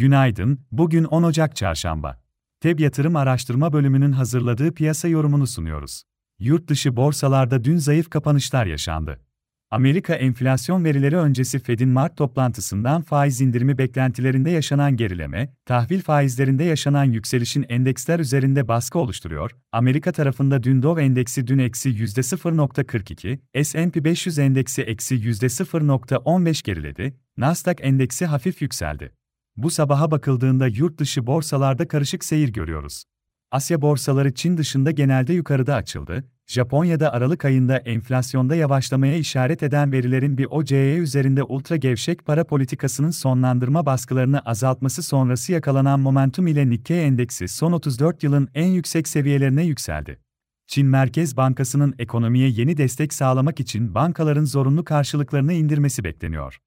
Günaydın, bugün 10 Ocak Çarşamba. TEB Yatırım Araştırma Bölümünün hazırladığı piyasa yorumunu sunuyoruz. Yurt dışı borsalarda dün zayıf kapanışlar yaşandı. Amerika enflasyon verileri öncesi Fed'in Mart toplantısından faiz indirimi beklentilerinde yaşanan gerileme, tahvil faizlerinde yaşanan yükselişin endeksler üzerinde baskı oluşturuyor. Amerika tarafında dün Dow endeksi dün eksi %0.42, S&P 500 endeksi eksi %0.15 geriledi, Nasdaq endeksi hafif yükseldi. Bu sabaha bakıldığında yurt dışı borsalarda karışık seyir görüyoruz. Asya borsaları Çin dışında genelde yukarıda açıldı. Japonya'da Aralık ayında enflasyonda yavaşlamaya işaret eden verilerin bir OCE üzerinde ultra gevşek para politikasının sonlandırma baskılarını azaltması sonrası yakalanan momentum ile Nikkei endeksi son 34 yılın en yüksek seviyelerine yükseldi. Çin Merkez Bankası'nın ekonomiye yeni destek sağlamak için bankaların zorunlu karşılıklarını indirmesi bekleniyor.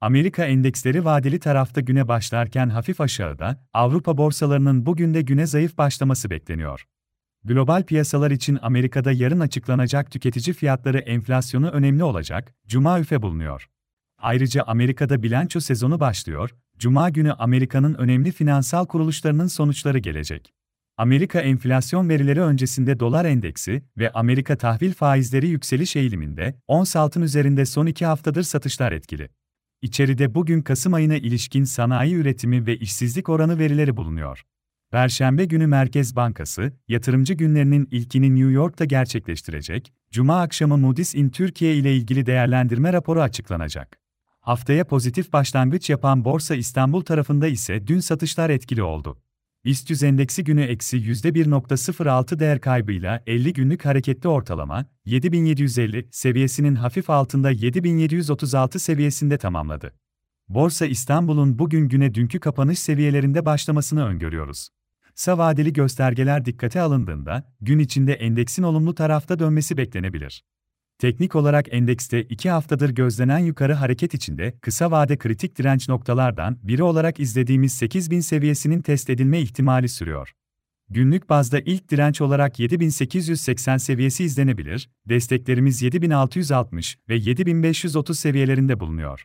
Amerika endeksleri vadeli tarafta güne başlarken hafif aşağıda, Avrupa borsalarının bugün de güne zayıf başlaması bekleniyor. Global piyasalar için Amerika'da yarın açıklanacak tüketici fiyatları enflasyonu önemli olacak, Cuma üfe bulunuyor. Ayrıca Amerika'da bilanço sezonu başlıyor, Cuma günü Amerika'nın önemli finansal kuruluşlarının sonuçları gelecek. Amerika enflasyon verileri öncesinde dolar endeksi ve Amerika tahvil faizleri yükseliş eğiliminde, ons altın üzerinde son iki haftadır satışlar etkili. İçeride bugün Kasım ayına ilişkin sanayi üretimi ve işsizlik oranı verileri bulunuyor. Perşembe günü Merkez Bankası, yatırımcı günlerinin ilkini New York'ta gerçekleştirecek, Cuma akşamı Moody's in Türkiye ile ilgili değerlendirme raporu açıklanacak. Haftaya pozitif başlangıç yapan Borsa İstanbul tarafında ise dün satışlar etkili oldu. BIST 100 endeksi günü eksi %1.06 değer kaybıyla 50 günlük hareketli ortalama, 7750 seviyesinin hafif altında 7736 seviyesinde tamamladı. Borsa İstanbul'un bugün güne dünkü kapanış seviyelerinde başlamasını öngörüyoruz. Kısa vadeli göstergeler dikkate alındığında, gün içinde endeksin olumlu tarafta dönmesi beklenebilir. Teknik olarak endekste 2 haftadır gözlenen yukarı hareket içinde kısa vade kritik direnç noktalardan biri olarak izlediğimiz 8000 seviyesinin test edilme ihtimali sürüyor. Günlük bazda ilk direnç olarak 7880 seviyesi izlenebilir, desteklerimiz 7660 ve 7530 seviyelerinde bulunuyor.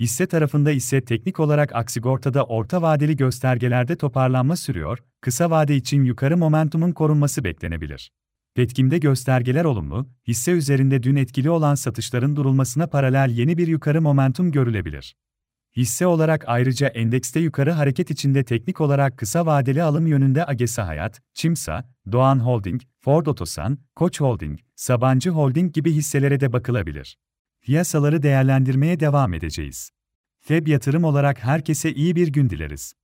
Hisse tarafında ise teknik olarak aksigortada orta vadeli göstergelerde toparlanma sürüyor, kısa vade için yukarı momentumun korunması beklenebilir. Petkim'de göstergeler olumlu, hisse üzerinde dün etkili olan satışların durulmasına paralel yeni bir yukarı momentum görülebilir. Hisse olarak ayrıca endekste yukarı hareket içinde teknik olarak kısa vadeli alım yönünde Agesa Hayat, Çimsa, Doğan Holding, Ford Otosan, Koç Holding, Sabancı Holding gibi hisselere de bakılabilir. Piyasaları değerlendirmeye devam edeceğiz. Feb yatırım olarak herkese iyi bir gün dileriz.